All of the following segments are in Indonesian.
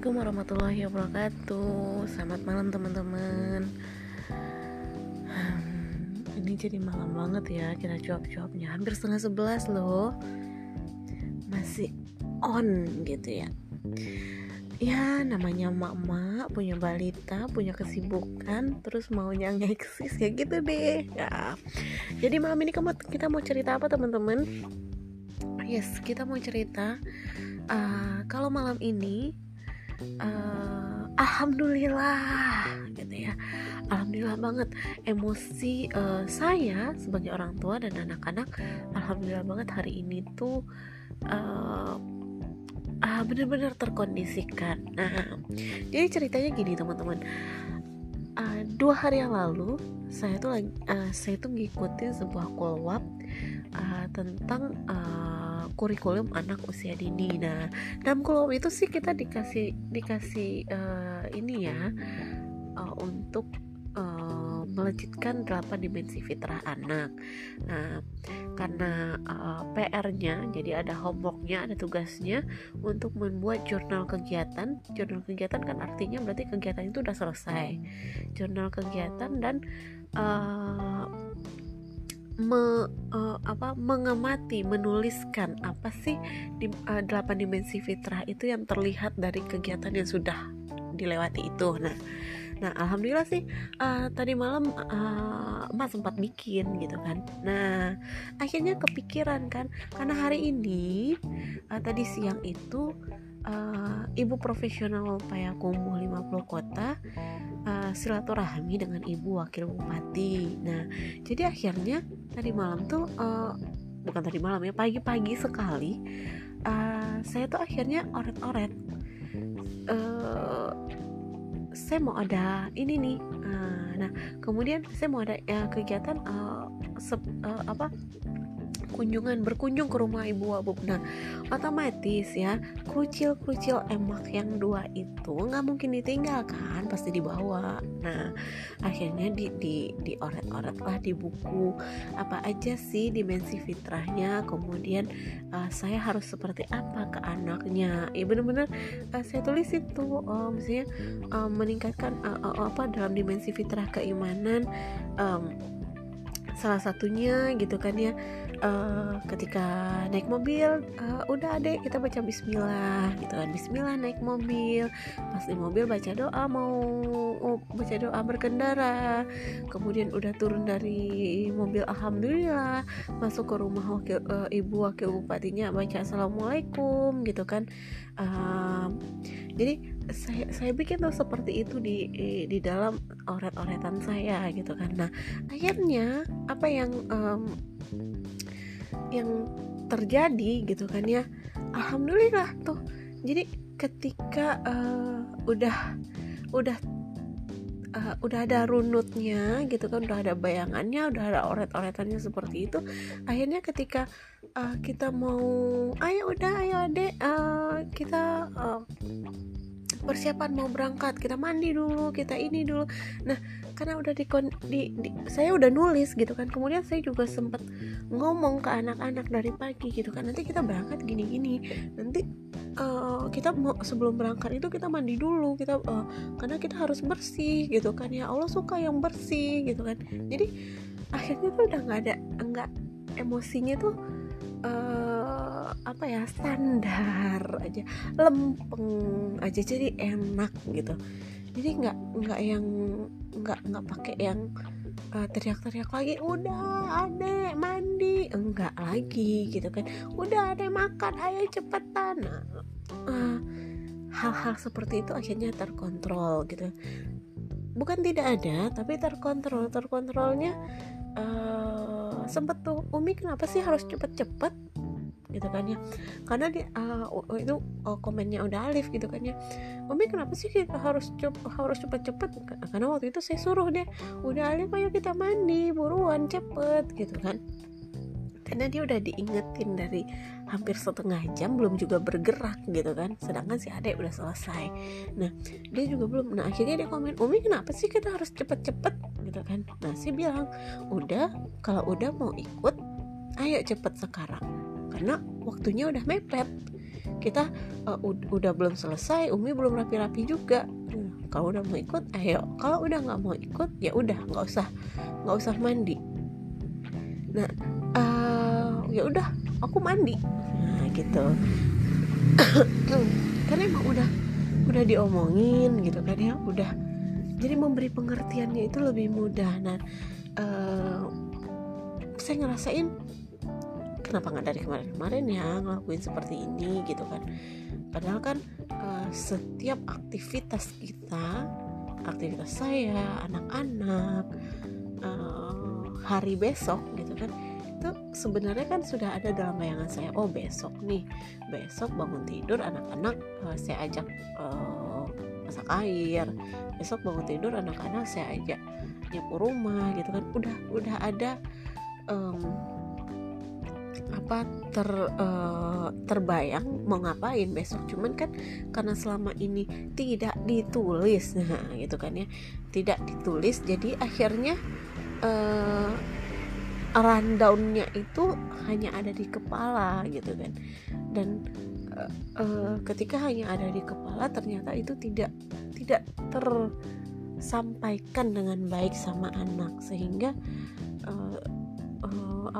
Assalamualaikum warahmatullahi wabarakatuh. Selamat malam teman-teman. Hmm, Ini jadi malam banget ya Kita jawab-jawabnya Hampir setengah sebelas loh. Masih on gitu ya. Ya namanya mak-mak Punya balita Punya kesibukan Terus maunya ngeksis Kayak gitu deh. Ya. Jadi malam ini kita mau cerita apa teman-teman? Yes kita mau cerita uh, Kalau malam ini uh, alhamdulillah gitu ya. Alhamdulillah banget. Emosi uh, saya sebagai orang tua dan anak-anak alhamdulillah banget hari ini tuh uh, uh, benar-benar terkondisikan. Nah jadi ceritanya gini teman-teman. Uh, dua hari yang lalu saya tuh uh, saya tuh ngikutin sebuah kolwap uh, tentang uh, kurikulum anak usia dini. Nah, dalam kurikulum itu sih kita dikasih dikasih uh, ini ya uh, untuk uh, melejitkan delapan dimensi fitrah anak. Nah, karena uh, PR-nya, jadi ada homeworknya, ada tugasnya untuk membuat jurnal kegiatan. Jurnal kegiatan kan artinya berarti kegiatan itu udah selesai. Jurnal kegiatan dan uh, me, uh, apa mengamati menuliskan apa sih di uh, delapan dimensi fitrah itu yang terlihat dari kegiatan yang sudah dilewati itu. Nah nah alhamdulillah sih uh, tadi malam uh, emak sempat bikin gitu kan. Nah akhirnya kepikiran kan karena hari ini uh, tadi siang itu uh, ibu profesional Payakumbuh 50 kota uh, silaturahmi dengan ibu wakil bupati. Nah, jadi akhirnya tadi malam tuh uh, bukan tadi malam ya pagi-pagi sekali uh, saya tuh akhirnya oret-oret. Uh, saya mau ada ini nih. Uh, nah, kemudian saya mau ada ya, kegiatan uh, sep, uh, apa kunjungan berkunjung ke rumah ibu Wabub nah otomatis ya krucil-krucil emak yang dua itu nggak mungkin ditinggalkan pasti dibawa. Nah akhirnya di di di oret-oret lah di buku apa aja sih dimensi fitrahnya. Kemudian uh, saya harus seperti apa ke anaknya. Ya bener-bener uh, saya tulis itu uh, misalnya uh, meningkatkan uh, uh, apa dalam dimensi fitrah keimanan um, salah satunya gitu kan ya. Uh, ketika naik mobil uh, udah adek kita baca Bismillah gitu kan. Bismillah naik mobil. Pas di mobil baca doa mau oh, baca doa berkendara. Kemudian udah turun dari mobil Alhamdulillah masuk ke rumah wakil uh, ibu wakil bupatinya baca Assalamualaikum gitu kan. Uh, jadi saya saya bikin tuh seperti itu di di dalam oret-oretan saya gitu kan. Nah akhirnya apa yang um, yang terjadi gitu kan ya alhamdulillah tuh. Jadi ketika uh, udah udah uh, udah ada runutnya gitu kan udah ada bayangannya udah ada oret-oretannya seperti itu akhirnya ketika uh, kita mau ayo udah ayo adek uh, kita persiapan mau berangkat kita mandi dulu kita ini dulu. Nah karena udah di, di, di saya udah nulis gitu kan kemudian saya juga sempat ngomong ke anak-anak dari pagi gitu kan nanti kita berangkat gini-gini nanti uh, kita mau sebelum berangkat itu kita mandi dulu kita uh, karena kita harus bersih gitu kan. Ya Allah suka yang bersih gitu kan. Jadi akhirnya tuh udah nggak ada nggak emosinya tuh uh, apa ya standar aja lempeng aja jadi enak gitu. Jadi nggak nggak yang nggak nggak pakai yang uh, teriak-teriak lagi udah adek mandi. Enggak lagi gitu kan. Udah adek makan ayo cepetan. Nah, uh, hal-hal seperti itu akhirnya terkontrol gitu. Bukan tidak ada tapi terkontrol. Terkontrolnya uh, sempet tuh Umi kenapa sih harus cepet-cepet gitu kan ya. Karena dia uh, itu uh, komennya udah Alif gitu kan ya. Umi kenapa sih kita harus harus cepet-cepet? Karena waktu itu saya suruh deh udah Alif ayo kita mandi buruan cepet gitu kan. Karena dia udah diingetin dari hampir setengah jam belum juga bergerak gitu kan. Sedangkan si adek udah selesai. Nah dia juga belum nah akhirnya dia komen Umi kenapa sih kita harus cepet-cepet? Gitu kan. Nah si bilang udah kalau udah mau ikut ayo cepet sekarang karena waktunya udah mepet. Kita uh, udah belum selesai Umi belum rapi-rapi juga. Kalau udah mau ikut ayo. Kalau udah nggak mau ikut ya udah nggak usah. Nggak usah mandi. Nah uh, ya udah aku mandi. Nah gitu. Karena emang udah udah diomongin gitu kan ya udah. Jadi memberi pengertiannya itu lebih mudah. Nah uh, saya ngerasain kenapa nggak dari kemarin-kemarin ya ngelakuin seperti ini gitu kan. Padahal kan uh, setiap aktivitas kita aktivitas saya anak-anak uh, hari besok gitu kan itu sebenarnya kan sudah ada dalam bayangan saya oh besok nih besok bangun tidur anak-anak uh, saya ajak uh, masak air besok bangun tidur anak-anak saya ajak nyapu rumah gitu kan. Udah udah ada um, apa ter uh, terbayang mau ngapain besok. Cuman kan karena selama ini tidak ditulis nah gitu kan ya. Tidak ditulis jadi akhirnya uh, rundownnya itu hanya ada di kepala gitu kan. Dan uh, uh, ketika hanya ada di kepala ternyata itu tidak tidak tersampaikan dengan baik sama anak. Sehingga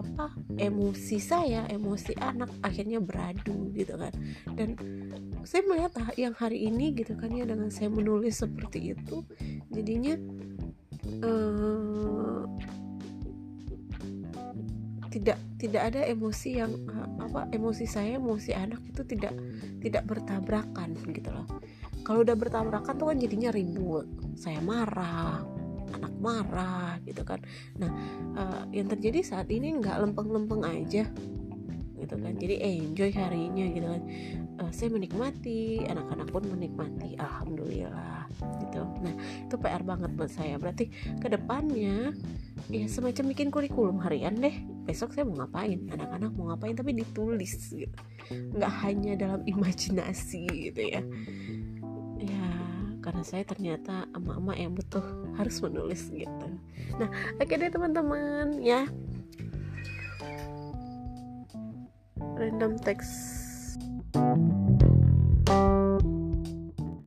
apa emosi saya emosi anak akhirnya beradu gitu kan. Dan saya melihat ah, yang hari ini gitu kan ya dengan saya menulis seperti itu jadinya uh, tidak tidak ada emosi yang apa emosi saya emosi anak itu tidak tidak bertabrakan gitu loh. Kalau udah bertabrakan tuh kan jadinya ribut saya marah anak marah gitu kan. Nah uh, yang terjadi saat ini nggak lempeng-lempeng aja gitu kan. Jadi enjoy harinya gitu kan. Uh, saya menikmati anak-anak pun menikmati alhamdulillah gitu. Nah itu PR banget buat saya. Berarti ke depannya ya semacam bikin kurikulum harian deh. Besok saya mau ngapain? Anak-anak mau ngapain? Tapi ditulis gitu. Nggak hanya dalam imajinasi gitu ya saya ternyata emak-emak yang butuh harus menulis gitu. Nah oke okay deh teman-teman ya. Random text